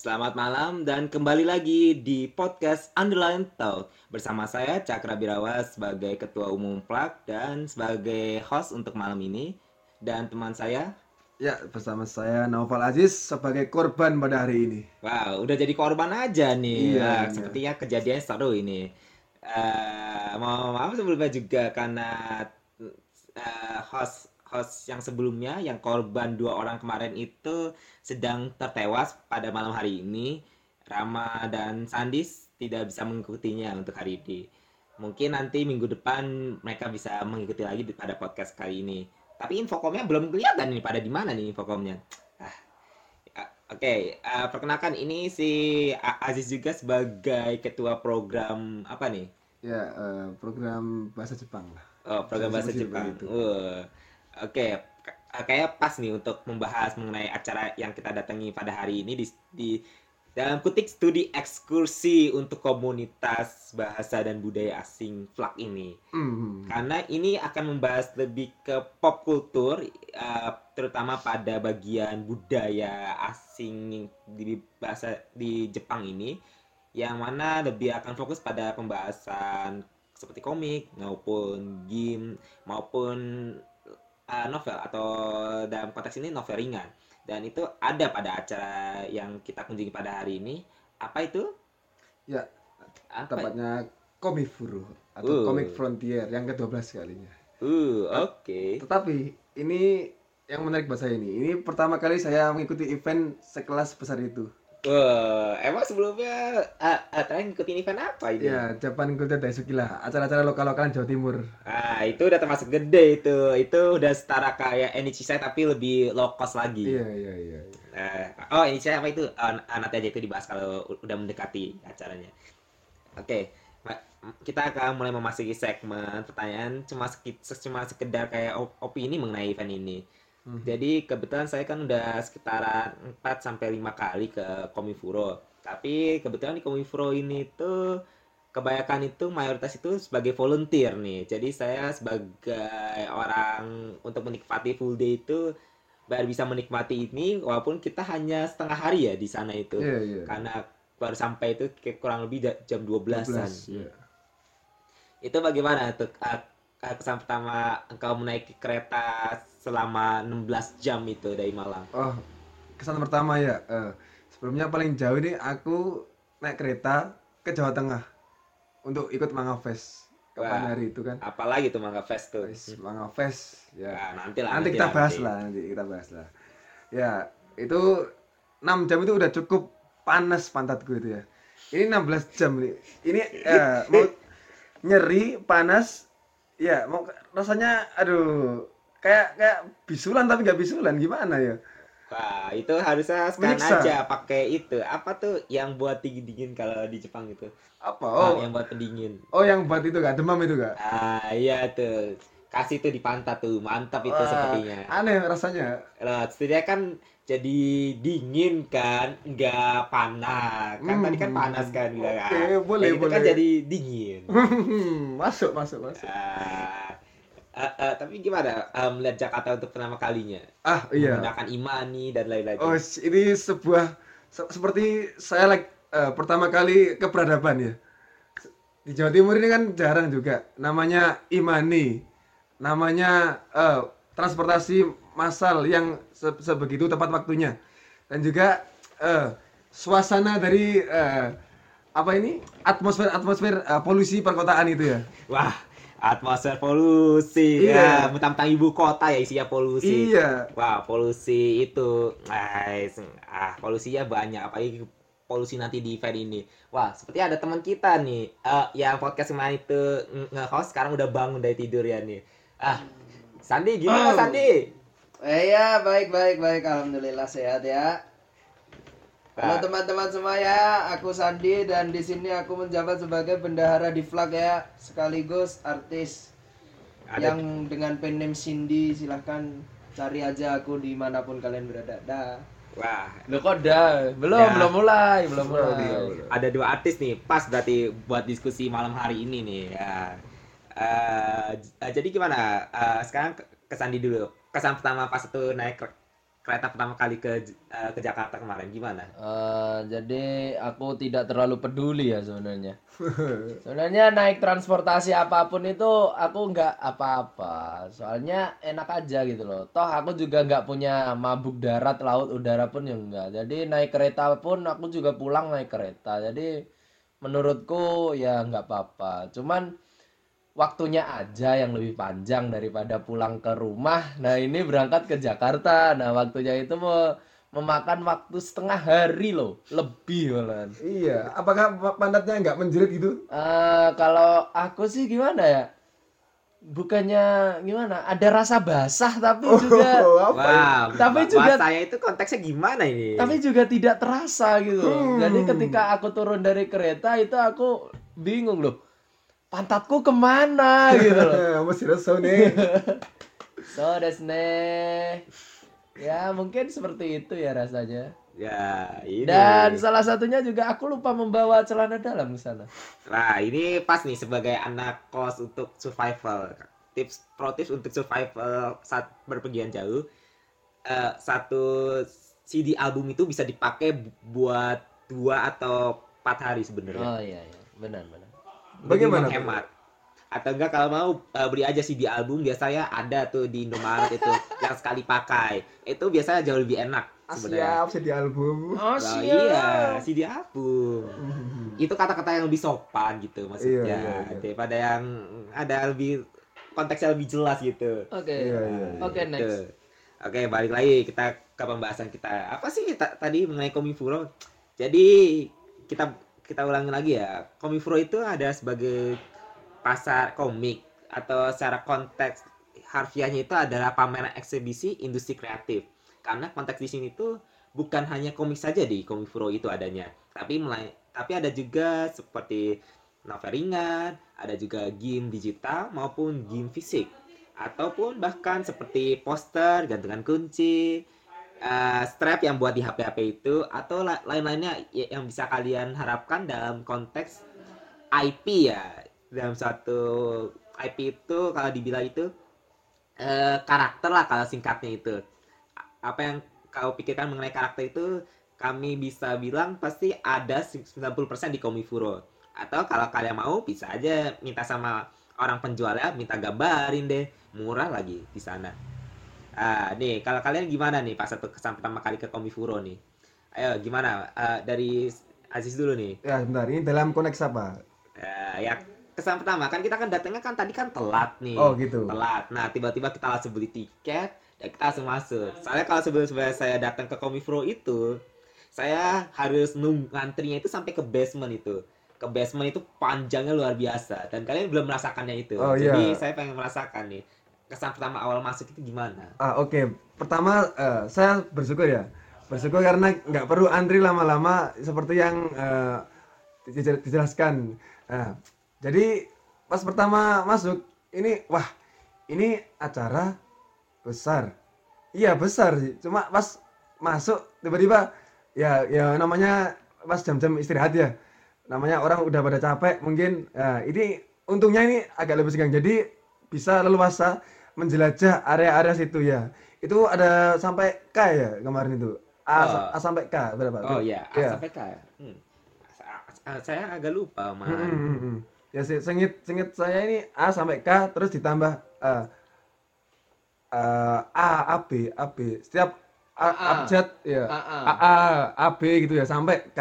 selamat malam dan kembali lagi di podcast Underline Talk bersama saya Cakra Birawa sebagai Ketua Umum Plak dan sebagai host untuk malam ini dan teman saya Ya, bersama saya Naufal Aziz sebagai korban pada hari ini. Wow, udah jadi korban aja nih. Iya, Wah, iya. Sepertinya kejadian seru ini. Eh, mau maaf sebelumnya juga karena eh, host host yang sebelumnya yang korban dua orang kemarin itu sedang tertewas pada malam hari ini. Rama dan Sandis tidak bisa mengikutinya untuk hari ini. Mungkin nanti minggu depan mereka bisa mengikuti lagi pada podcast kali ini. Tapi infokomnya belum kelihatan nih pada di mana nih infokomnya. Ah, Ya, Oke, eh, perkenalkan ini si Aziz juga sebagai ketua program apa nih? Ya, eh, program bahasa Jepang lah. Oh, program bahasa Seperti Jepang. itu. Uh, Oke, K- kayak pas nih untuk membahas mengenai acara yang kita datangi pada hari ini di, di dalam kutik studi ekskursi untuk komunitas bahasa dan budaya asing FLAK ini. Hmm. Karena ini akan membahas lebih ke pop kultur, eh, terutama pada bagian budaya asing di bahasa di Jepang ini, yang mana lebih akan fokus pada pembahasan seperti komik maupun game maupun eh, novel atau dalam konteks ini novel ringan. Dan itu ada pada acara yang kita kunjungi pada hari ini. Apa itu? Ya, Apa? tepatnya Komifuru atau Uh. Comic Frontier yang ke-12 kalinya. Uh, oke. Tetapi ini yang menarik bahasa ini. Ini pertama kali saya mengikuti event sekelas besar itu. Wah, emang sebelumnya ah, ah, terakhir ngikutin event apa ini? Ya, Japan Culture Daisuki lah, acara-acara lokal-lokalan Jawa Timur. Ah, itu udah termasuk gede itu. Itu udah setara kayak Enichisa tapi lebih low cost lagi. Iya, iya, iya. Eh, oh, Enichisa apa itu? Oh, nanti aja itu dibahas kalau udah mendekati acaranya. Oke, ma- kita akan mulai memasuki segmen pertanyaan cuma sekit- cuma sekedar kayak op- opini mengenai event ini. Mhm. Jadi kebetulan saya kan udah sekitaran 4 sampai 5 kali ke Komifuro. Tapi kebetulan di Komifuro ini tuh kebanyakan itu mayoritas itu sebagai volunteer nih. Jadi saya sebagai orang untuk menikmati full day itu baru bisa menikmati ini walaupun kita hanya setengah hari ya di sana itu. Iya, iya. Karena baru sampai itu kurang lebih ja- jam 12-an. 12, iya. Itu bagaimana tuh uh, uh, kesan pertama engkau menaiki kereta selama 16 jam itu dari Malang? Oh, kesan pertama ya. eh, sebelumnya paling jauh ini aku naik kereta ke Jawa Tengah untuk ikut Manga Fest. Kapan Wah. hari itu kan? Apalagi tuh Mangga Fest tuh. Manga Fest. Ya. Ya, nanti lah. nanti kita lah, bahas nanti. lah, nanti kita bahas lah. Ya, itu 6 jam itu udah cukup panas pantatku itu ya. Ini 16 jam nih. Ini eh, mau nyeri, panas. Ya, mau rasanya aduh kayak kayak bisulan tapi nggak bisulan gimana ya? Wah, itu harusnya sekarang Menyiksa. aja pakai itu. Apa tuh yang buat dingin-dingin kalau di Jepang itu? Apa? Oh, Oh, yang buat pendingin. oh yang buat itu gak demam itu gak? Ah, iya tuh. Kasih tuh di pantat tuh. Mantap itu Wah, sepertinya. Aneh rasanya. Loh, setidaknya kan jadi dingin kan, nggak panas. Kan Hmm, tadi kan panas kan, oke, kan? boleh, itu kan boleh. jadi dingin. masuk, masuk, masuk. Ah, ah, ah, tapi gimana ah, melihat Jakarta untuk pertama kalinya? Ah, iya. Menggunakan Imani dan lain-lain. Oh, ini sebuah se- seperti saya like eh, pertama kali ke peradaban ya. Di Jawa Timur ini kan jarang juga. Namanya Imani. Namanya eh, transportasi massal yang se- sebegitu tepat waktunya. Dan juga eh, suasana dari eh, apa ini? Atmosfer-atmosfer eh, polusi perkotaan itu ya. Wah, atmosfer polusi. Iya. Ya, mentang-mentang ibu kota ya isinya polusi. Iya. Wah, polusi itu, ah, ah polusinya banyak, apalagi polusi nanti di event ini. Wah, seperti ada teman kita nih, eh, yang podcast kemarin itu nge- nge-host sekarang udah bangun dari tidur ya nih. Ah, Sandi gimana Oh. Sandi? Eh ya, baik baik baik alhamdulillah sehat ya. Halo Wah, teman-teman semua ya, aku Sandi dan di sini aku menjabat sebagai bendahara di flag ya, sekaligus artis ada, yang dengan pen name Cindy silahkan cari aja aku di mana pun kalian berada. Dah. wah, Lo kok dah? Belum, Ya. belum mulai, belum mulai. ada dua artis nih, pas berarti buat diskusi malam hari ini nih. Ya. Eh, eh, jadi gimana? Eh, sekarang ke, ke Sandi dulu. Kesan pertama pas itu naik ke kereta pertama kali ke eh, ke Jakarta kemarin gimana? Eh, jadi aku tidak terlalu peduli ya sebenarnya. sebenarnya naik transportasi apa pun itu aku nggak apa-apa. Soalnya enak aja gitu loh. Toh aku juga nggak punya mabuk darat, laut, udara pun yang enggak. Jadi naik kereta pun aku juga pulang naik kereta. Jadi menurutku ya nggak apa-apa. Cuman waktunya aja yang lebih panjang daripada pulang ke rumah. Nah, ini berangkat ke Jakarta. Nah, waktunya itu mau memakan waktu setengah hari loh, lebih malahan. Iya, apakah pa- pantatnya nggak menjerit gitu? Eh, kalau aku sih gimana ya? Bukannya gimana? Ada rasa basah tapi juga Oh, apa? Wah, Tapi juga- bahasanya itu konteksnya gimana ini? tapi juga tidak terasa gitu. Hmm. Jadi ketika aku turun dari kereta itu aku bingung loh. Pantatku ke mana gitu loh. Masih reso nih. So desne. Ya mungkin seperti itu ya rasanya. Ya, ini. Dan salah satunya juga aku lupa membawa celana dalam ke sana. Nah, ini pas nih sebagai anak kos untuk survival. Tips pro tips untuk survival saat berpergian jauh. Eh, satu CD album itu bisa dipakai bu- buat dua atau empat hari sebenarnya. Oh iya iya, benar benar. Bagaimana menghemat. Atau enggak kalau mau eh, beli aja CD album biasanya ada tuh di Indomaret itu yang sekali pakai. Itu biasanya jauh lebih enak Ah, sebenarnya. Siap, di album. Oh Nah, iya, CD album. Itu kata-kata yang lebih sopan gitu maksudnya. Iya, iya, iya. Daripada yang ada lebih konteksnya lebih jelas gitu. Oke. Iya, iya, iya. Oke Gitu. next. Oke, balik lagi kita ke pembahasan kita. Apa sih ta- tadi mengenai Komifuro? Jadi kita kita ulangi lagi ya. Komifuro itu ada sebagai pasar komik atau secara konteks harfiahnya itu adalah pameran eksibisi industri kreatif. Karena konteks di sini tuh bukan hanya komik saja di Komifuro itu adanya, tapi mulai tapi ada juga seperti novel ringan, ada juga game digital maupun game fisik ataupun bahkan seperti poster, gantungan kunci, eh, strap yang buat di HP-HP itu atau la- lain-lainnya y- yang bisa kalian harapkan dalam konteks IP ya. Dalam suatu IP itu kalau dibilang itu eh, karakter lah kalau singkatnya itu. Apa yang kau pikirkan mengenai karakter itu kami bisa bilang pasti ada 90% di Komifuro. Atau kalau kalian mau bisa aja minta sama orang penjualnya minta gambarin deh murah lagi di sana ah nih kalau kalian gimana nih pas satu kesan pertama kali ke Komifuro nih ayo gimana Eh, dari Aziz dulu nih Ya, bentar. Ini dalam konteks apa? Eh, ya kesan pertama kan kita kan datangnya kan tadi kan telat nih Oh, gitu. telat nah tiba-tiba kita langsung beli tiket dan kita langsung masuk soalnya kalau sebelum saya datang ke Komifuro itu saya harus nunggu antrinya itu sampai ke basement itu ke basement itu panjangnya luar biasa dan kalian belum merasakannya itu Oh, jadi iya. saya pengen merasakan nih kesan pertama awal masuk itu gimana Ah, oke. Pertama, eh, saya bersyukur ya. Bersyukur karena nggak perlu antri lama-lama seperti yang dijel- dijelaskan. Nah, jadi pas pertama masuk, ini wah, ini acara besar. Iya besar sih. Cuma pas masuk tiba-tiba ya ya namanya pas jam-jam istirahat ya. Namanya orang udah pada capek mungkin. Nah, ini untungnya ini agak lebih senggang. Jadi bisa leluasa menjelajah area-area situ ya. Itu ada sampai K ya kemarin itu. A, Oh. A sampai K berapa? oh iya A Iya. sampai K ya? Hmm. Sa- sa- saya agak lupa Hmm, malah hmm, hmm, hmm. Ya se- sengit sengit saya ini A sampai K terus ditambah eh, eh, A A B A B setiap A, A. abjad ya A, A. A A A B gitu ya sampai K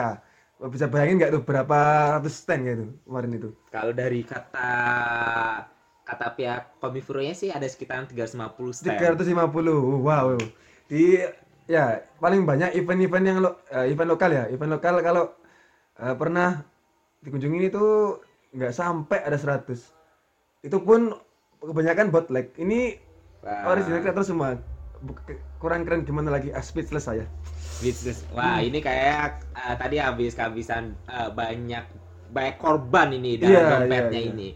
bisa bayangin nggak tuh berapa ratus stand gitu kemarin itu Kalau dari kata kata pihak Komifuro-nya sih ada sekitaran 350 stand. 350 wow. Di ya paling banyak event-event yang lo, eh, event lokal ya. Event lokal kalau eh, pernah dikunjungi itu nggak sampai ada 100 itu pun kebanyakan bootleg ini Wah, original creator semua. Kurang keren gimana lagi? Ah, speechless saya. Bisnis. Wah, ini kayak eh, tadi habis kehabisan eh, banyak banyak korban ini dalam Iya, dompetnya iya, iya. ini.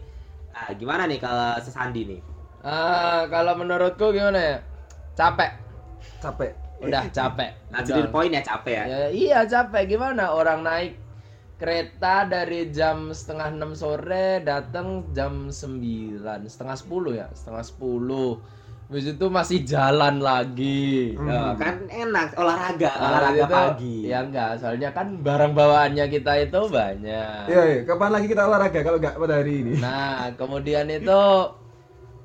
Nah, gimana nih kalau sesandi nih? Ah, kalau menurutku gimana ya? Capek. capek Udah capek. Nah, the point ya capek ya. Ya, iya capek gimana orang naik kereta dari jam setengah enam sore datang jam sembilan setengah sepuluh ya setengah sepuluh habis itu masih jalan lagi Oh, kan enak olahraga, Nah, olahraga itu- pagi. ya enggak soalnya kan barang bawaannya kita itu banyak Iya, iya. Kapan lagi kita olahraga kalau nggak pada hari ini? Nah, kemudian itu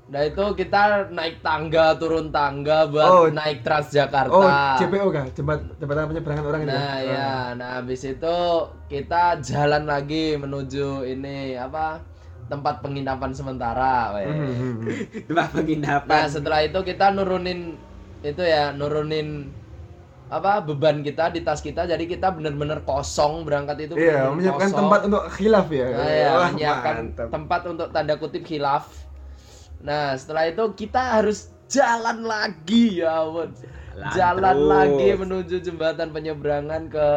Nah itu kita naik tangga, turun tangga buat Oh. naik Transjakarta. Oh, JPO kah? Jembat jembatan penyeberangan orang itu. Nah ya, nah habis itu kita jalan lagi menuju ini apa tempat penginapan sementara. Hmm, hmm, hmm. Tempat Nah penginapan. setelah itu kita nurunin itu ya nurunin apa beban kita di tas kita jadi kita bener-bener kosong berangkat itu Iya, menyiapkan kosong. tempat untuk khilaf ya. Nah, ya, Wah, menyiapkan mantap. tempat untuk tanda kutip khilaf. Nah, setelah itu kita harus jalan lagi ya, ampun. Jalan Jalan terus. lagi menuju jembatan penyeberangan ke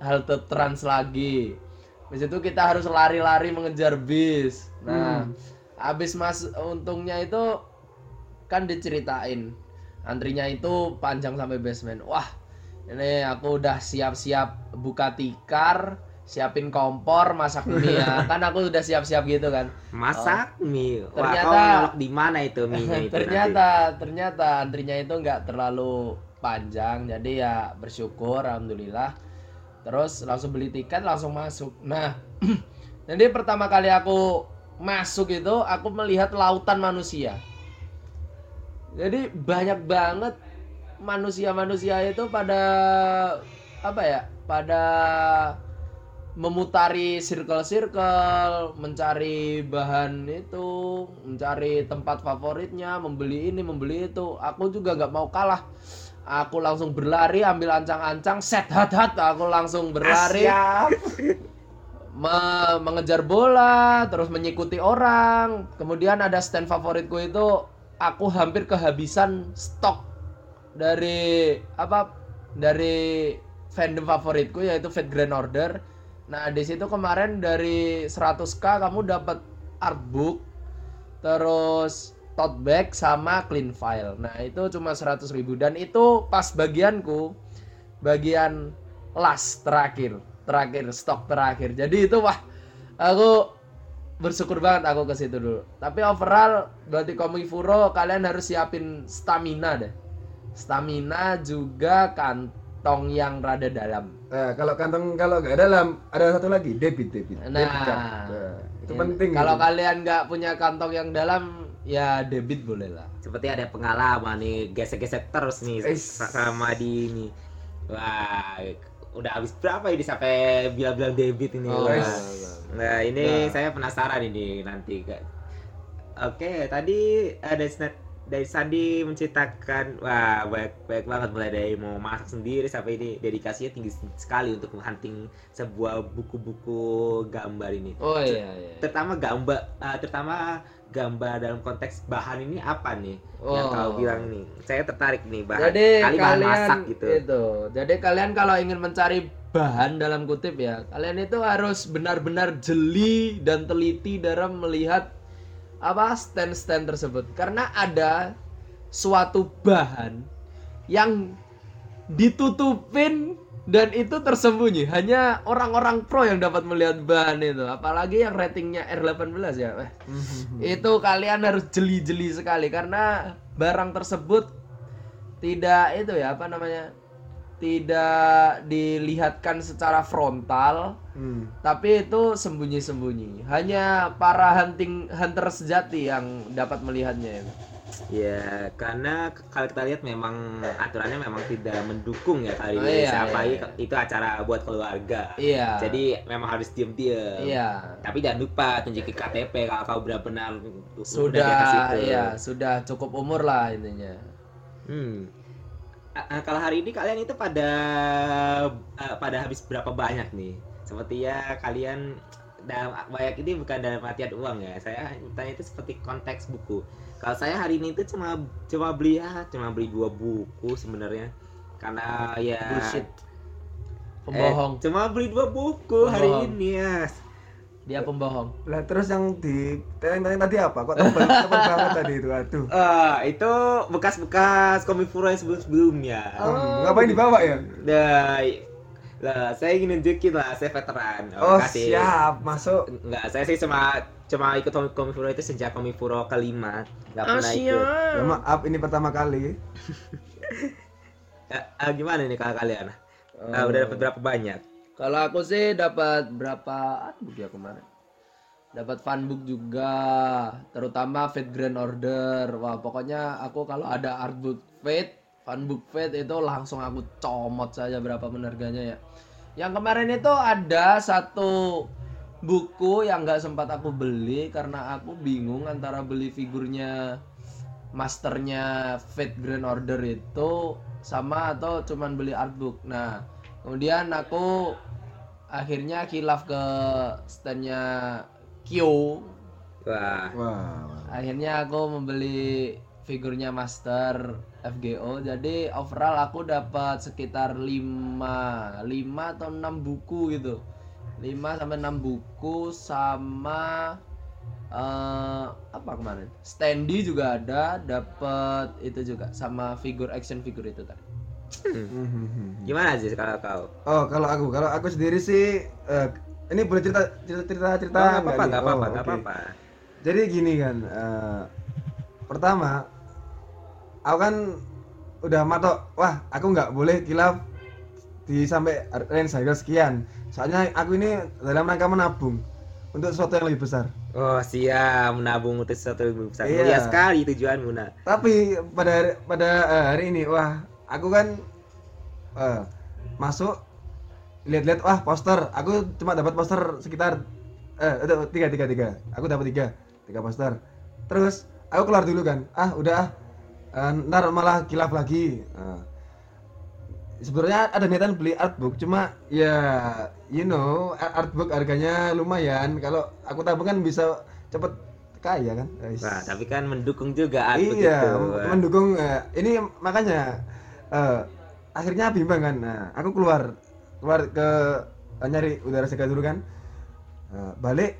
halte trans lagi. Habis itu kita harus lari-lari mengejar bis. Nah, habis mas untungnya itu kan diceritain antrinya itu panjang sampai basement. Wah, ini aku udah siap-siap buka tikar, siapin kompor, masak mie ya. Kan aku udah siap-siap gitu kan. Masak mie. Wah, Ternyata- kau di mana itu mie-nya itu ternyata ternyata antrinya itu nggak terlalu panjang jadi ya bersyukur alhamdulillah terus langsung beli tiket langsung masuk nah jadi pertama kali aku masuk itu aku melihat lautan manusia jadi banyak banget manusia-manusia itu pada apa ya pada memutari circle-circle, mencari bahan itu, mencari tempat favoritnya, membeli ini, membeli itu. Aku juga nggak mau kalah. Aku langsung berlari, ambil ancang-ancang, set hat-hat, aku langsung berlari, me- mengejar bola, terus mengikuti orang. Kemudian ada stand favoritku itu, aku hampir kehabisan stok dari apa? Dari fandom favoritku yaitu Fate Grand Order. Nah, di situ kemarin dari 100k kamu dapat artbook, terus tote bag sama clean file. Nah, itu cuma 100.000 ribu dan itu pas bagianku bagian last terakhir, terakhir stok terakhir. Jadi itu wah, aku bersyukur banget aku ke situ dulu. Tapi overall berarti Komifuro kalian harus siapin stamina deh. Stamina juga kantong yang rada dalam. Nah, kalau kantong kalau nggak dalam ada satu lagi debit debit. Nah, Debit card. Nah, itu Ya, penting. Kalau gitu. kalian nggak punya kantong yang dalam, ya debit boleh lah. Seperti ada pengalaman nih, gesek-gesek terus nih Eish. sama di ini. Wah, udah habis berapa ini sampai bilang-bilang debit ini. Oh, Wah. Eish. Nah, ini Nah. saya penasaran ini nanti. Oke, tadi ada Sna- dari Sandi menceritakan wah baik baik banget mulai dari mau masak sendiri sampai ini dedikasinya tinggi sekali untuk menghunting sebuah buku-buku gambar ini. Oh iya iya. Terutama gambar eh, terutama gambar dalam konteks bahan ini apa nih yang Oh. kau bilang nih? Saya tertarik nih bahan Jadi kali bahan kalian masak gitu. itu. Jadi kalian kalau ingin mencari bahan dalam kutip ya, kalian itu harus benar-benar jeli dan teliti dalam melihat apa stand-stand tersebut. Karena ada suatu bahan yang ditutupin dan itu tersembunyi. Hanya orang-orang pro yang dapat melihat bahan itu. Apalagi yang ratingnya R18 ya eh, itu kalian harus jeli-jeli sekali. Karena barang tersebut tidak itu ya apa namanya tidak dilihatkan secara frontal Hmm. tapi itu sembunyi-sembunyi hanya para hunting hunter sejati yang dapat melihatnya ya. Ya, karena kalau kita lihat memang aturannya memang tidak mendukung ya kali Oh, ini. iya, Apalagi iya, ke- itu acara buat keluarga. iya Jadi memang harus diem-diem. iya Tapi jangan lupa tunjukin KTP kalau kau benar-benar sudah itu. iya sudah cukup umur lah intinya Hmm. A- kalau hari ini kalian itu pada eh, pada habis berapa banyak nih? Sepertinya kalian dalam banyak ini bukan dalam artian uang ya. Saya tanya itu seperti konteks buku. Kalau saya hari ini itu cuma cuma beli ya, cuma beli dua buku sebenarnya. Karena ya bullshit eh, pembohong cuma beli dua buku hari Pembohong. ini ya. Dia pembohong Lah terus yang di tanya tadi apa? Kok tebal, tebal banget tadi itu? Aduh. Ah, itu bekas-bekas komifuro yang sebelum-sebelumnya. Hmm, ngapain dibawa ya? Nah, Lah, saya ingin nunjukin lah, saya veteran. Oh, kasih. siap, masuk. Enggak, saya sih cuma cuma ikut Komi Komifuro itu sejak Komifuro kelima. Enggak pernah ikut. Ya maaf, ini pertama kali. Eh, eh, gimana nih kalau kalian? Eh, udah dapat berapa banyak? Kalau aku sih dapat berapa artbook ya kemarin? Dapat funbook juga, terutama Fate Grand Order. Wah, pokoknya aku kalau ada artbook Fate, funbook Fate itu langsung aku comot saja berapa harganya ya. Yang kemarin itu ada satu buku yang nggak sempat aku beli karena aku bingung antara beli figurnya masternya Fate Grand Order itu sama atau cuman beli artbook. Nah, kemudian aku akhirnya kilaf ke standnya Kyo. Wah, Wah. Akhirnya aku membeli figurnya master FGO. Jadi overall aku dapat sekitar 5 5 atau 6 buku gitu. 5 sampai 6 buku sama eh apa kemarin? Standy juga ada, dapat itu juga sama figur action figure itu tadi. Hmm. gimana sih kalau kau? Oh, kalau aku, kalau aku sendiri sih eh, ini boleh cerita cerita cerita cerita Oh, nih? nggak apa-apa, Oh, nggak oke. apa-apa. Jadi gini kan, eh, pertama, aku kan udah matok, wah aku nggak boleh kilaf di sampai range harga sekian. Soalnya aku ini dalam rangka menabung untuk sesuatu yang lebih besar. Oh, siap menabung untuk sesuatu yang besar. Iya. Mulia sekali tujuanmu, Nak. Tapi pada hari, pada eh, hari ini, wah aku kan eh, masuk lihat-lihat, wah poster. Aku cuma dapat poster sekitar eh itu tiga tiga tiga. Aku dapat tiga tiga poster. Terus aku keluar dulu kan. Ah udah, ah. Eh, ntar malah kilaf lagi. Ah. Sebenarnya ada niatan beli artbook, cuma ya you know art- artbook harganya lumayan. Kalau aku tabung kan bisa cepet kaya kan. Wah, tapi kan mendukung juga aku iya, m- mendukung eh, ini makanya eh, akhirnya bimbang kan. Nah, aku keluar keluar ke eh, nyari udara segar dulu kan. Eh, balik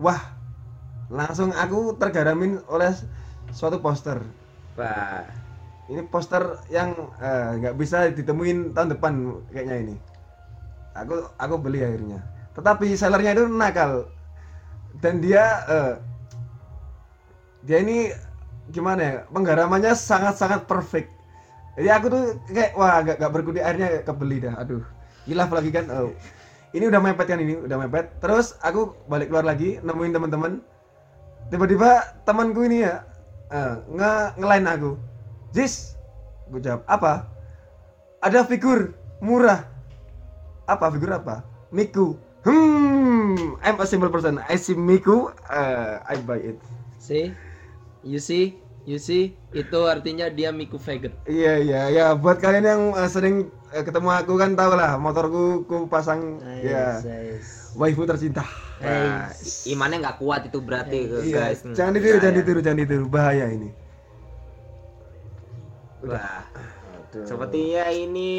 wah, langsung aku tergaramin oleh suatu poster. Wah, Ini poster yang nggak bisa ditemuin tahun depan kayaknya ini. Aku aku beli akhirnya. Tetapi sellernya itu nakal dan dia eh, dia ini gimana ya penggaramannya sangat-sangat perfect. Jadi aku tuh kayak wah gak, gak berkutik airnya kebeli dah. Aduh, hilaf lagi kan. Oh. Ini udah mepet kan ini, udah mepet. Terus aku balik keluar lagi nemuin teman-teman. Tiba-tiba temanku ini ya eh, nge ngelain aku. Jis, gue jawab apa? Ada figur murah. Apa figur apa? Miku. Hmm, I'm a simple person. I see Miku, uh, I buy it. See? You see? You see? Itu artinya dia Miku Faggot. Iya iya ya buat kalian yang uh, sering uh, ketemu aku kan tau lah motorku ku pasang ya waifu tercinta. wah, imannya nggak kuat itu berarti Iya, guys. jangan ditiru, jangan ditiru, jangan ditiru, bahaya ini. Wah, sepertinya ini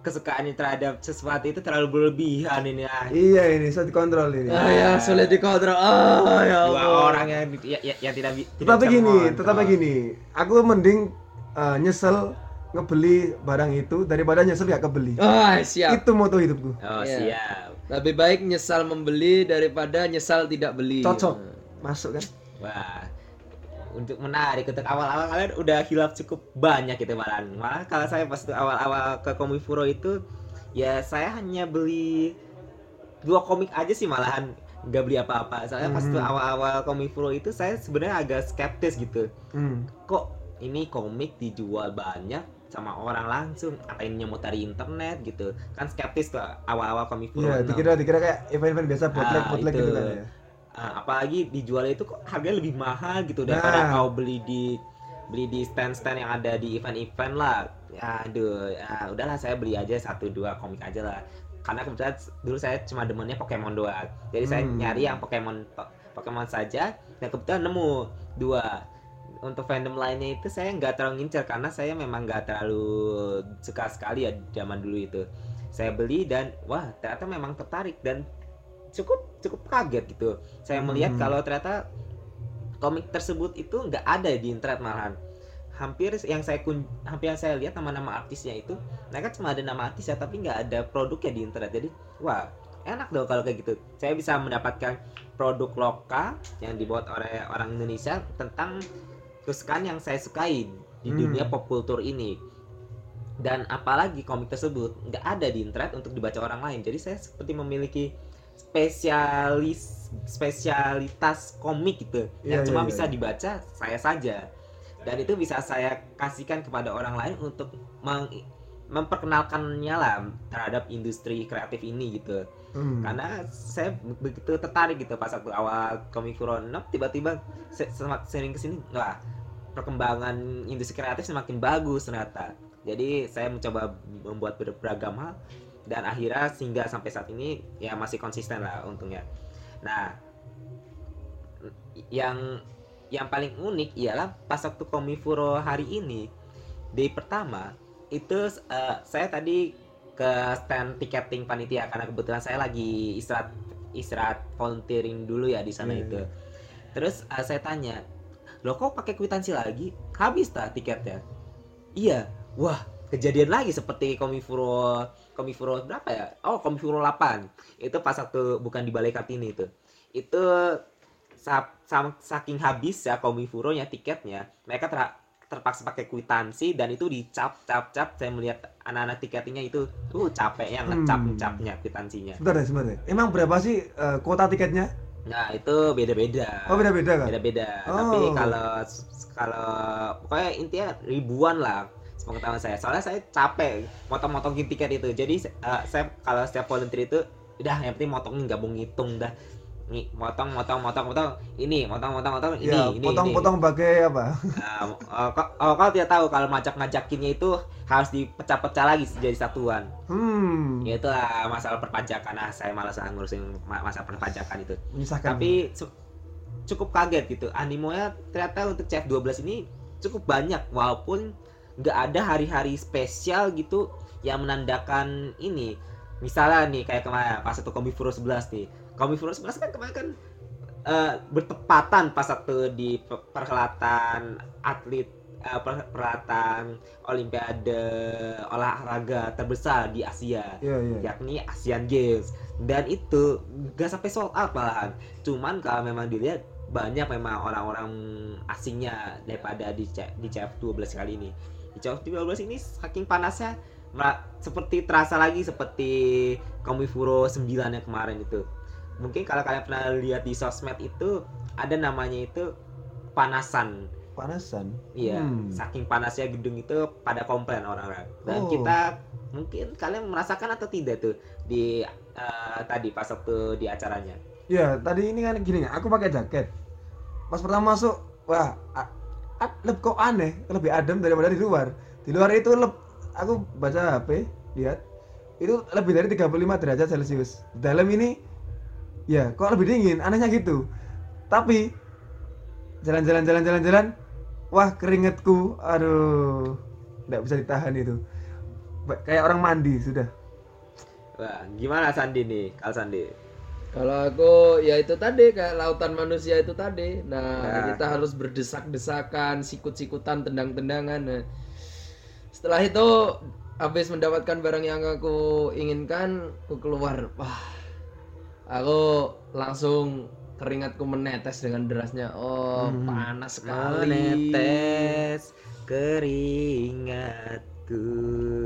kesukaannya terhadap sesuatu itu terlalu berlebihan ini ah. Iya ini, saya dikontrol ini. Ah ya, sulit dikontrol. Ah ya Dua Allah. orang yang, ya- ya- yang tidak tidak Tetapi bisa gini, mengontrol. tetapi gini, aku mending uh, nyesel ngebeli barang itu daripada nyesel gak kebeli. Ah, siap. Itu moto hidupku. Oh, Iya. siap. Lebih baik nyesal membeli daripada nyesal tidak beli. Cocok, masuk kan? Wah, untuk menarik untuk awal-awal kalian udah hilaf cukup banyak gitu malahan. Malah kalau saya pas awal-awal ke Komifuro itu ya saya hanya beli dua komik aja sih malahan nggak beli apa-apa. Soalnya pas tuh Mhm. awal-awal Komifuro itu saya sebenarnya agak skeptis gitu. Hmm. Kok ini komik dijual banyak sama orang langsung atau ini nyemut dari internet gitu kan skeptis tuh awal-awal Komifuro Iya, dikira dikira kayak event-event biasa bootleg Ah, itu. gitu kan ya. Ah, apalagi dijual itu kok harganya lebih mahal gitu daripada Nah. kau beli di beli di stand-stand yang ada di event-event lah. Ya, aduh, ya udahlah saya beli aja satu dua komik aja lah. Karena kebetulan dulu saya cuma demennya Pokemon doang. Jadi saya Hmm. nyari yang Pokemon Pokemon saja dan kebetulan nemu dua. Untuk fandom lainnya itu saya nggak terlalu ngincer karena saya memang nggak terlalu suka sekali ya zaman dulu itu. Saya beli dan wah ternyata memang tertarik dan cukup cukup kaget gitu. Saya melihat Hmm. kalau ternyata komik tersebut itu nggak ada di internet malahan. Hampir yang saya kun hampir yang saya lihat nama-nama artisnya itu mereka cuma ada nama artis ya tapi nggak ada produknya di internet. Jadi wah enak dong kalau kayak gitu. Saya bisa mendapatkan produk lokal yang dibuat oleh orang Indonesia tentang kesukaan yang saya sukai di Hmm. dunia pop kultur ini. Dan apalagi komik tersebut nggak ada di internet untuk dibaca orang lain. Jadi saya seperti memiliki spesialis spesialitas komik gitu. Yang Iya, cuma iya, bisa iya. dibaca saya saja. Dan itu bisa saya kasihkan kepada orang lain untuk meng- memperkenalkannya lah terhadap industri kreatif ini gitu. Hmm. karena saya be- begitu tertarik gitu pas waktu awal komik Furono tiba-tiba se- sering ke sini wah perkembangan industri kreatif semakin bagus ternyata. Jadi saya mencoba membuat ber- beragam hal dan akhirnya sehingga sampai saat ini ya masih konsisten lah untungnya nah yang yang paling unik ialah pas waktu Komifuro hari ini day pertama itu eh, saya tadi ke stand tiketing panitia karena kebetulan saya lagi istirahat istirahat volunteering dulu ya di sana Iya, itu. Terus eh, saya tanya, "Lo kok pakai kwitansi lagi? Habis tak tiketnya?" Iya. Wah, kejadian lagi seperti Komifuro Komifuro berapa ya? Oh, Komifuro 8. Itu pas waktu bukan di Balai Kartini itu. Itu saking habis ya Komifuro nya tiketnya, mereka ter- terpaksa pakai kwitansi dan itu dicap cap cap saya melihat anak-anak tiketingnya itu tuh capek yang ngecap Hmm. ngecapnya kwitansinya Sebentar deh, sebentar deh. Emang berapa sih eh, kuota tiketnya? nah itu beda-beda Oh, beda-beda kan? beda-beda Oh. tapi kalau kalau pokoknya intinya ribuan lah sepengetahuan saya soalnya saya capek motong-motongin tiket itu jadi eh, saya kalau setiap volunteer itu udah yang penting motongin nggak mau ngitung dah Nih, motong motong motong motong ini motong motong motong ini ya, ini ini. potong-potong bagai apa? Nah, oh, kok- oh, kalau tidak tahu kalau ngajak ngajakinnya itu harus dipecah-pecah lagi jadi satuan Hmm. ya itulah masalah perpajakan nah saya malas ngurusin ma- masalah perpajakan itu Menyusahkan. tapi cukup kaget gitu animonya ternyata untuk CF12 ini cukup banyak walaupun nggak ada hari-hari spesial gitu yang menandakan ini. Misalnya nih kayak kemarin pas satu Komifuro 11 nih. Komifuro 11 kan kemarin kan eh, bertepatan pas waktu di pe- perhelatan atlet per- perhelatan olimpiade olahraga terbesar di Asia. Iya, iya. yakni Asian Games. Dan itu gak sampai sold out malahan. Cuman kalau memang dilihat banyak memang orang-orang asingnya daripada di C- di CF12 kali ini di CF12 ini saking panasnya seperti terasa lagi seperti Komifuro 9 yang kemarin itu mungkin kalau kalian pernah lihat di sosmed itu ada namanya itu panasan Panasan. Iya, Hmm. saking panasnya gedung itu pada komplain orang-orang. Dan Oh. kita mungkin kalian merasakan atau tidak tuh di eh, tadi pas waktu di acaranya. Ya, tadi ini kan gini, aku pakai jaket. Pas pertama masuk, wah, a- a- leb kok aneh, lebih adem daripada di luar. Di luar itu leb, aku baca HP, lihat, itu lebih dari 35 derajat Celcius. Dalam ini, ya, kok lebih dingin, anehnya gitu. Tapi jalan-jalan jalan-jalan jalan, wah keringetku, aduh, nggak bisa ditahan itu. Kayak orang mandi sudah. Wah, gimana Sandi nih? Kal Sandi. Kalau aku ya itu tadi kayak lautan manusia itu tadi. Nah, Ya. kita harus berdesak-desakan, sikut-sikutan, tendang-tendangan. Nah, setelah itu habis mendapatkan barang yang aku inginkan, aku keluar. Wah. Aku langsung keringatku menetes dengan derasnya. Oh, Hmm. panas sekali. Menetes keringatku.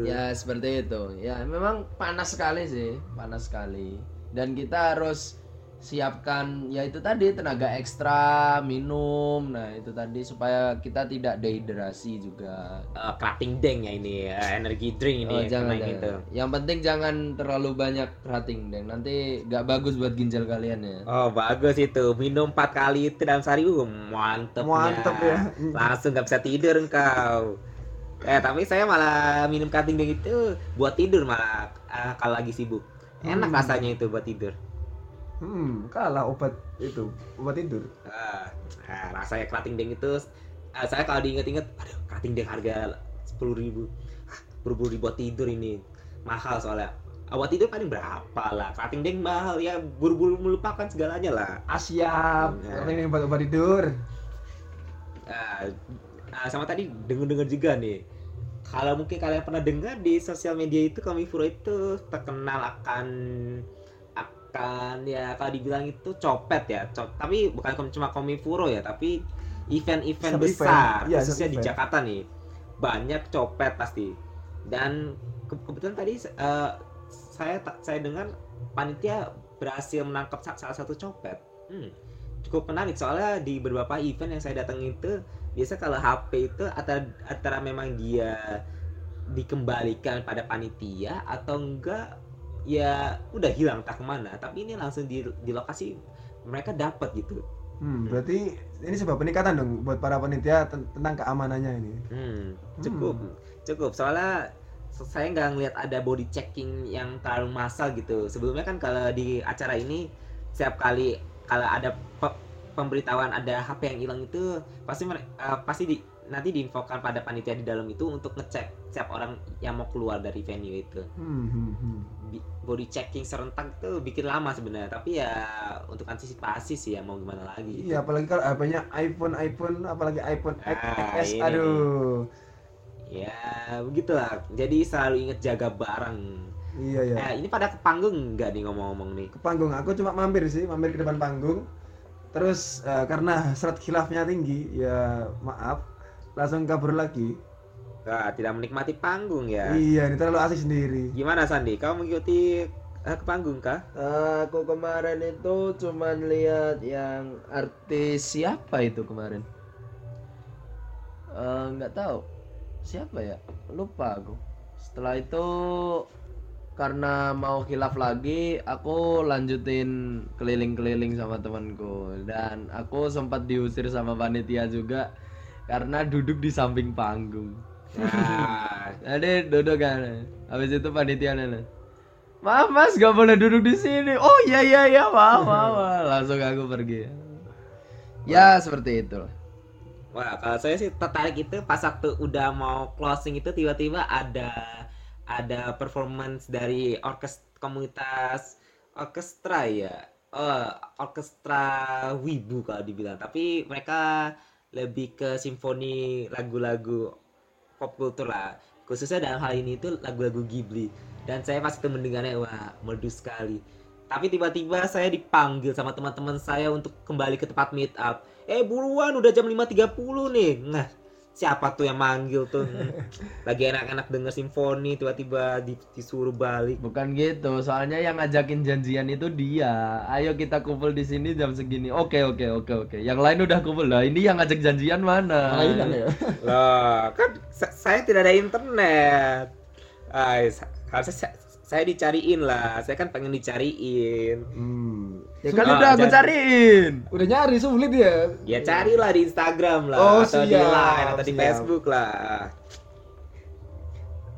Ya seperti itu. Ya memang panas sekali sih, panas sekali. Dan kita harus siapkan ya itu tadi tenaga ekstra, minum. Nah, itu tadi supaya kita tidak dehidrasi juga. Eh, kerating deng ya ini, eh, energi drink ini Oh, jangan, kena jangan. gitu. Yang penting jangan terlalu banyak rating deh. Nanti nggak bagus buat ginjal kalian ya. Oh bagus itu minum 4 kali itu dalam sehari uh, mantep Mantep ya. langsung nggak bisa tidur engkau eh tapi saya malah minum cutting deng itu buat tidur malah ah, kalau lagi sibuk enak Hmm. rasanya itu buat tidur. Hmm, kalah obat itu, obat tidur. ah, nah, rasanya cutting deng itu. Ah, saya kalau diinget-inget aduh cutting deng harga sepuluh ribu. Buru-buru buat tidur ini. Mahal soalnya. Ah, buat tidur paling berapa lah? Cutting deng mahal ya buru-buru melupakan segalanya lah. Ah siap, Ya. katanya obat obat tidur. ah, ah, sama tadi dengar-dengar juga nih kalau mungkin kalian pernah dengar di sosial media itu Komifuro itu terkenal akan akan ya kalau dibilang itu copet ya cop, tapi bukan cuma Komifuro ya tapi event-event besar event. Iya, khususnya di event. Jakarta nih banyak copet pasti dan ke- kebetulan tadi eh, saya tak saya dengar panitia berhasil menangkap sa- salah satu copet Hmm, cukup menarik soalnya di beberapa event yang saya datang itu biasa kalau HP itu antara, antara memang dia dikembalikan pada panitia atau enggak ya udah hilang entah ke mana tapi ini langsung di, di lokasi mereka dapat gitu Hmm, berarti ini sebuah peningkatan dong buat para panitia ten- tentang keamanannya ini. Hmm, cukup, cukup. Soalnya saya nggak ngelihat ada body checking yang terlalu massal gitu. Sebelumnya kan kalau di acara ini setiap kali kalau ada pemberitahuan ada HP yang hilang itu pasti eh, pasti di, nanti diinfokan pada panitia di dalam itu untuk ngecek setiap orang yang mau keluar dari venue itu. Hmm, hmm, hmm. Body checking serentak tuh bikin lama sebenarnya, tapi ya untuk antisipasi sih ya mau gimana lagi. Iya, apalagi kalau HP-nya iPhone, iPhone, apalagi iPhone Ah, XS, ini aduh. Ya begitulah. Jadi selalu inget jaga barang. Iya ya. Eh, ini pada ke panggung nggak nih ngomong-ngomong nih? Ke panggung, aku cuma mampir sih, mampir ke depan panggung. Terus eh, karena serat khilafnya tinggi, ya maaf, langsung kabur lagi. Wah, tidak menikmati panggung ya. Iya, ini terlalu asik sendiri. Gimana Sandi? Kamu mengikuti eh, ke panggung kah? Aku kemarin itu cuman lihat yang artis siapa itu kemarin? Eh, nggak tahu siapa ya lupa aku. Setelah itu karena mau khilaf lagi, aku lanjutin keliling-keliling sama temanku dan aku sempat diusir sama panitia juga karena duduk di samping panggung. Nah, Jadi duduk kan. Habis itu panitia nanya. Maaf mas, gak boleh duduk di sini. Oh iya iya iya, maaf maaf. maaf." Langsung aku pergi. Ya seperti itu. wah kalau saya sih tertarik itu pas waktu udah mau closing itu tiba-tiba ada ada performance dari orkes komunitas orkestra ya. Oh, orkestra Wibu kalau dibilang. Tapi mereka lebih ke simfoni lagu-lagu pop kultur lah. Khususnya dalam hal ini itu lagu-lagu Ghibli. Dan saya pas itu mendengarnya wah merdu sekali. Tapi tiba-tiba saya dipanggil sama teman-teman saya untuk kembali ke tempat meet up. Eh buruan udah jam 5.30 nih. Nah, siapa tuh yang manggil tuh? Lagi enak-enak denger simfoni tiba-tiba di- disuruh balik. Bukan gitu, soalnya yang ngajakin janjian itu dia. Ayo kita kumpul di sini jam segini. Oke oke oke oke. Yang lain udah kumpul lah. Ini yang ngajak janjian mana? Malah hilang ya. Loh, kan sa- saya tidak ada internet. Ay, harusnya saya, dicariin lah. Saya kan pengen dicariin. Hmm. Ya kan Ah, udah aku jadi- cariin. Udah nyari sulit ya. Ya carilah di Instagram lah Oh, atau di siap, Line atau di siap. Facebook lah.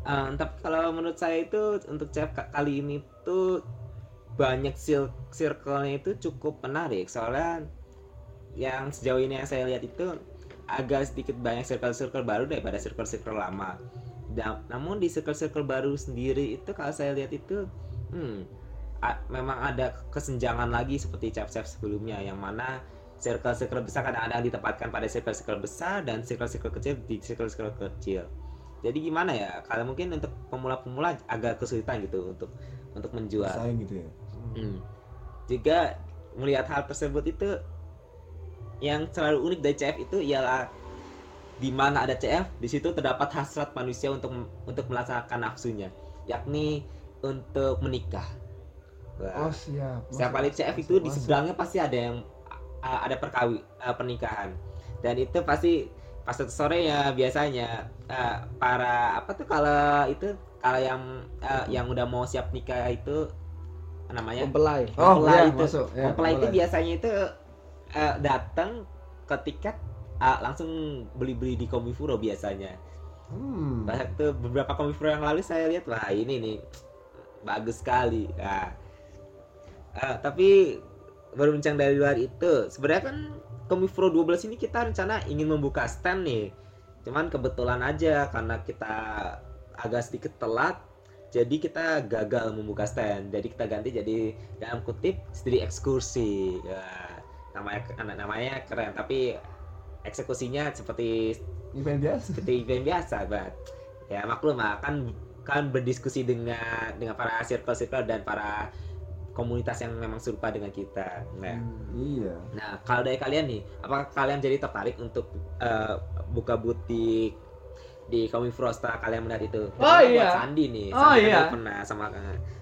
Eh, tapi kalau menurut saya itu untuk ka- kali ini tuh banyak circle-nya itu cukup menarik soalnya yang sejauh ini yang saya lihat itu agak sedikit banyak circle-circle baru daripada circle-circle lama. Dan, namun di circle-circle baru sendiri itu kalau saya lihat itu hmm, a- memang ada kesenjangan lagi seperti cap-cap sebelumnya yang mana circle-circle besar kadang-kadang ditempatkan pada circle-circle besar dan circle-circle kecil di circle-circle kecil. Jadi gimana ya? Kalau mungkin untuk pemula-pemula agak kesulitan gitu untuk untuk menjual. Sayang gitu ya. Hmm. Juga melihat hal tersebut itu yang selalu unik dari CF itu ialah di mana ada CF, di situ terdapat hasrat manusia untuk untuk melaksanakan nafsunya, yakni untuk menikah. Wah. Oh, siap. Setiap kali CF itu di seberangnya pasti ada yang ada perkawi uh, pernikahan dan itu pasti pas satu sore ya biasanya uh, para apa tuh kalau itu kalau yang uh, yang udah mau siap nikah itu namanya Mempelai. Oh, mempelai iya, itu masuk. Ya, mempelai itu biasanya itu uh, datang ke tiket uh, langsung beli-beli di Komifuro biasanya Hmm. Pas itu beberapa komifro yang lalu saya lihat wah ini nih bagus sekali. Nah, eh, tapi berbincang dari luar itu sebenarnya kan komifro 12 ini kita rencana ingin membuka stand nih. Cuman kebetulan aja karena kita agak sedikit telat jadi kita gagal membuka stand. Jadi kita ganti jadi dalam kutip studi ekskursi. Wah, namanya namanya keren tapi eksekusinya seperti event biasa seperti event biasa, but ya maklum lah kan kan berdiskusi dengan dengan para circle-circle dan para komunitas yang memang serupa dengan kita. Nah, iya nah kalau dari kalian nih, apakah kalian jadi tertarik untuk eh, buka butik di Komifro setelah kalian melihat itu? Oh, buat iya. Sandi nih, Oh, kan iya. pernah sama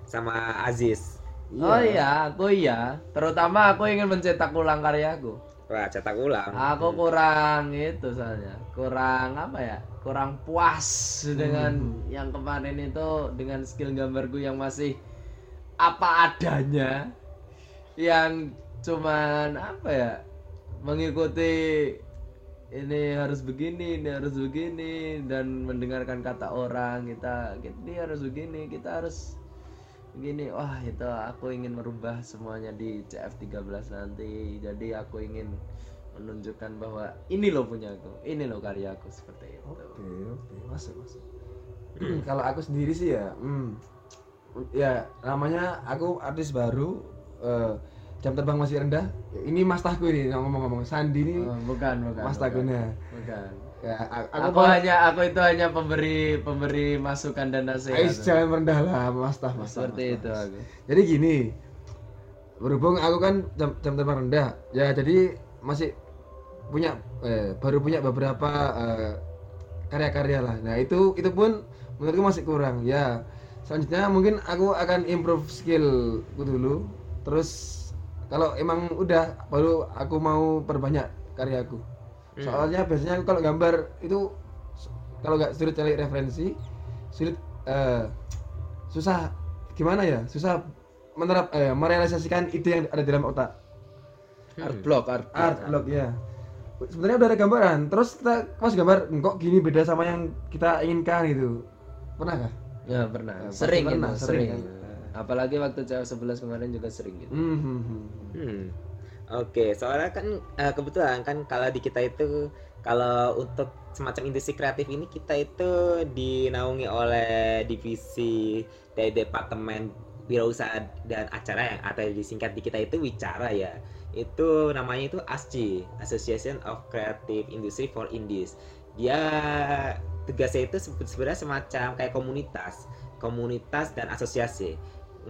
sama Aziz. Oh iya, aku iya. Terutama aku ingin mencetak ulang karyaku. Wah, cetak ulang. Aku kurang itu soalnya, kurang apa ya? Kurang puas dengan yang kemarin itu dengan skill gambarku yang masih apa adanya. Yang cuman apa ya? Mengikuti ini harus begini, ini harus begini dan mendengarkan kata orang kita, kita ini harus begini, kita harus begini. Wah, itu aku ingin merubah semuanya di CF13 nanti. Jadi aku ingin menunjukkan bahwa ini loh punya aku, ini loh karyaku seperti itu. oke oke masuk masuk kalau aku sendiri sih ya hmm, ya namanya aku artis baru eh, jam terbang masih rendah ini mas tahku ini ngomong-ngomong Sandi ini Oh, bukan, bukan. mas bukan. Bukan. Ya Aku, aku, hanya aku itu hanya pemberi pemberi masukan dan nasihat. Ais, jangan merendah lah mas tah mas seperti Mas itu aku. jadi gini berhubung aku kan jam, jam terbang rendah ya jadi masih punya eh, baru punya beberapa eh, karya-karya lah. Nah itu itu pun menurutku masih kurang ya. Selanjutnya mungkin aku akan improve skillku dulu. Terus kalau emang udah baru aku mau perbanyak karyaku soalnya biasanya aku kalau gambar itu kalau nggak sulit cari referensi sulit eh, susah gimana ya susah menerap eh, merealisasikan ide yang ada di dalam otak. Art block, art block. art block ya sebenarnya udah ada gambaran terus kita pas gambar kok gini beda sama yang kita inginkan gitu. Pernah kah Ya pernah. Ya, sering pernah, gitu, sering sering. Apalagi waktu CF11 kemarin juga sering gitu. Hmm, hmm, Oke, soalnya kan eh, kebetulan kan kalau di kita itu kalau untuk semacam industri kreatif ini kita itu dinaungi oleh divisi dari departemen wirausaha dan acara yang atau disingkat di kita itu Wicara ya. Itu namanya itu ASCI, Association of Creative Industry for Indies. Dia tugasnya itu sebe- sebenarnya semacam kayak komunitas, komunitas dan asosiasi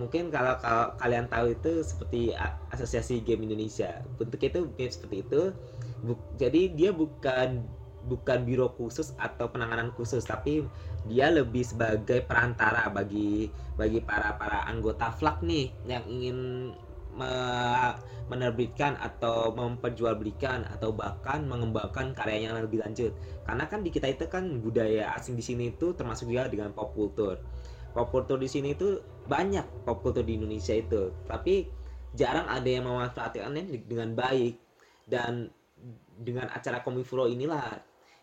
mungkin kalau, kalau kalian tahu itu seperti asosiasi game Indonesia. Bentuknya itu game seperti itu. Bu- jadi dia bukan bukan biro khusus atau penanganan khusus tapi dia lebih sebagai perantara bagi bagi para para anggota flak nih yang ingin me- menerbitkan atau memperjualbelikan atau bahkan mengembangkan karya yang lebih lanjut. Karena kan di kita itu kan budaya asing di sini itu termasuk juga dengan pop culture. Pop culture di sini itu banyak pop culture di Indonesia itu. Tapi jarang ada yang memanfaatkannya dengan baik. Dan dengan acara Komifuro inilah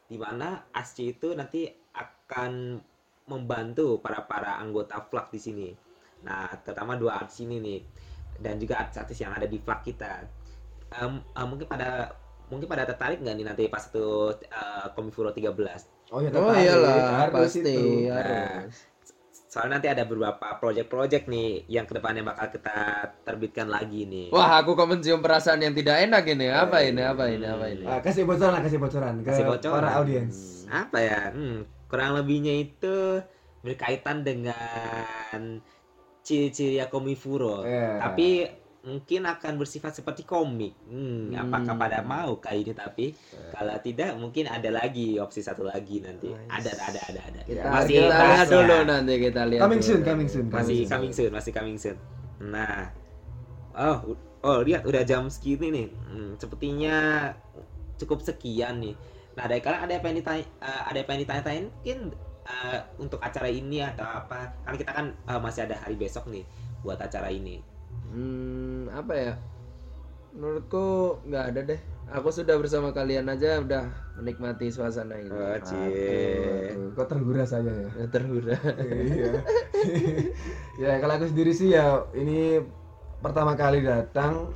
di mana ASCI itu nanti akan membantu para para anggota flak di sini. Nah terutama dua artis ini nih dan juga artis-artis yang ada di flak kita. Em, eh, mungkin pada mungkin pada tertarik nggak nih nanti pas itu eh, Komifuro 13 oh ya Oh tertarik, iyalah, harus pasti itu. harus. Soalnya nanti ada beberapa project-project nih yang ke depannya bakal kita terbitkan lagi nih Wah, aku kok mencium perasaan yang tidak enak ini. Apa ini? Apa ini? Apa ini? Ah, kasih bocoran lah kasih bocoran ke Kasih bocoran. para audiens apa ya hmm, kurang lebihnya itu berkaitan dengan ciri-ciri Komifuro Iya. tapi mungkin akan bersifat seperti komik. Hmm, apakah Hmm. pada mau kali ini tapi kalau tidak mungkin ada lagi opsi satu lagi nanti. Nice. ada ada ada ada. Kita, masih kita lihat dulu nanti kita lihat. coming dulu. soon coming soon masih soon. coming soon masih coming soon. Nah. Oh oh lihat udah jam segini nih. Hmm, sepertinya cukup sekian nih. Nah dari kalian ada apa yang ditanya eh, ada apa yang ditanya-tanyain mungkin eh, untuk acara ini atau apa? Kan kita kan eh, masih ada hari besok nih buat acara ini Hmm, apa ya? Menurutku nggak ada deh. Aku sudah bersama kalian aja udah menikmati suasana ini. oh, cie. Kok tergura saya ya Udah terhura. iya ya kalau aku sendiri sih ya ini pertama kali datang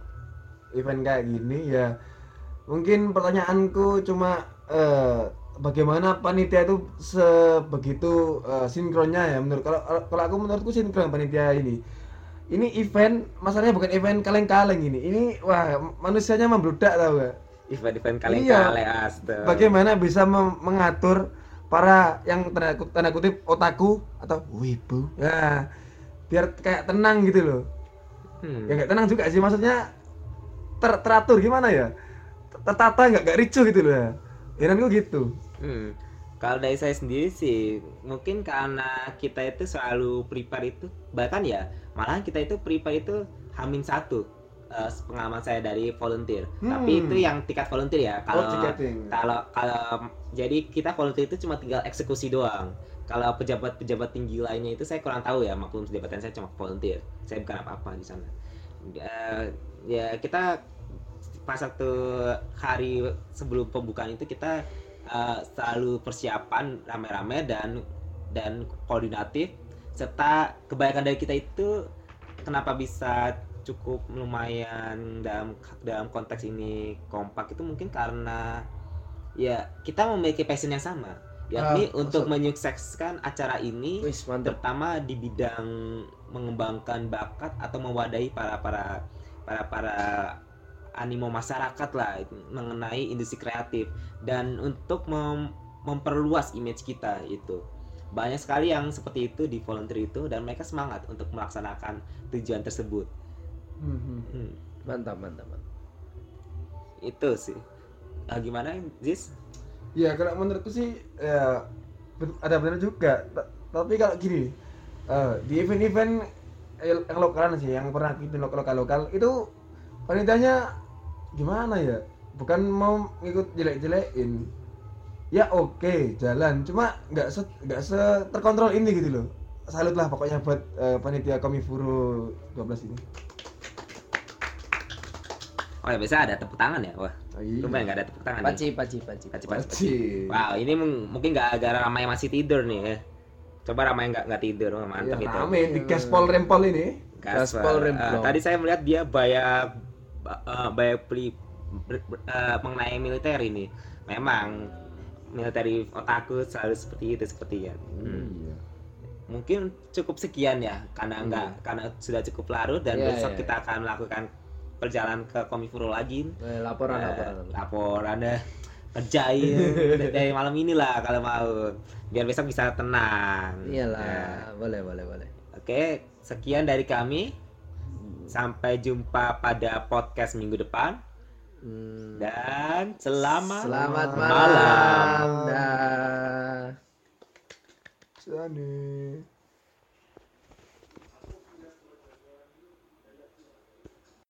event kayak gini ya mungkin pertanyaanku cuma eh, bagaimana panitia itu sebegitu eh, sinkronnya ya menurut kalau kalau aku menurutku sinkron panitia ini ini event masalahnya bukan event kaleng-kaleng ini ini wah manusianya membludak tau gak event-event Iya. kale astaga. Bagaimana bisa mengatur para yang tanda kutip, tanda kutip otaku atau wibu? Nah, biar kayak tenang gitu loh. Hmm. Ya nggak tenang juga sih maksudnya ter- teratur gimana ya? Tertata nggak nggak ricuh gitu loh. Ya Heranku gitu. Hmm. Kalau dari saya sendiri sih, mungkin karena kita itu selalu prepare itu, bahkan ya, malahan kita itu prepare itu hamin satu eh, pengalaman saya dari volunteer. Tapi Hmm. itu yang tingkat volunteer ya. Oh, Kalau tiketing. kalau kalau jadi kita volunteer itu cuma tinggal eksekusi doang. Kalau pejabat-pejabat tinggi lainnya itu saya kurang tahu ya, maklum jabatan saya cuma volunteer. Saya bukan apa-apa di sana. Eh, ya kita pas waktu hari sebelum pembukaan itu kita eh, selalu persiapan rame-rame dan dan koordinatif serta kebanyakan dari kita itu kenapa bisa cukup lumayan dalam dalam konteks ini kompak itu mungkin karena ya kita memiliki passion yang sama. Yakni Ah, untuk maksud- menyukseskan acara ini Wis terutama di bidang mengembangkan bakat atau mewadahi para para para para animo masyarakat lah mengenai industri kreatif dan untuk mem- memperluas image kita itu banyak sekali yang seperti itu di volunteer itu dan mereka semangat untuk melaksanakan tujuan tersebut Hmm. Hmm, Mantap, mantap, mantap. itu sih Ah, gimana Ziz? Ya kalau menurutku sih ya ada benar juga. Ta- Tapi kalau gini eh, di event-event yang lokalan sih yang pernah kita lokal lokal itu panitianya gimana ya? Bukan mau ngikut jelek-jelekin. Ya oke jalan, cuma nggak se nggak se terkontrol ini gitu loh. Salut lah pokoknya buat eh, panitia Komifuro 12 ini. Oh ya biasa ada tepuk tangan ya? Wah, Oh, iya. lumayan nggak ada tepuk tangan nih. Paci, paci, paci. Paci, paci, paci. Wajib. Wow, ini mung- mungkin nggak gara ramai masih tidur nih ya. Coba ramai nggak nggak tidur, oh, mantap Ya, itu. rame di gaspol rempol ini. Gaspol. Gaspol Eh, Remblong. tadi saya melihat dia banyak banyak beli ber- ber- eh, mengenai militer ini. Memang militer otaku selalu seperti itu sepertinya. Hmm. Iya. Mungkin cukup sekian ya, karena enggak karena sudah cukup larut dan Iya, besok iya, kita akan melakukan perjalanan ke Komifuro lagi. Eh, laporan, Eh, laporan, laporan. laporan kerjain dari malam inilah kalau mau biar besok bisa tenang. Iyalah, Nah, boleh, boleh, boleh. Oke, sekian dari kami. Sampai jumpa pada podcast minggu depan Hmm. dan selamat Selamat malam. malam. Dah. Sana.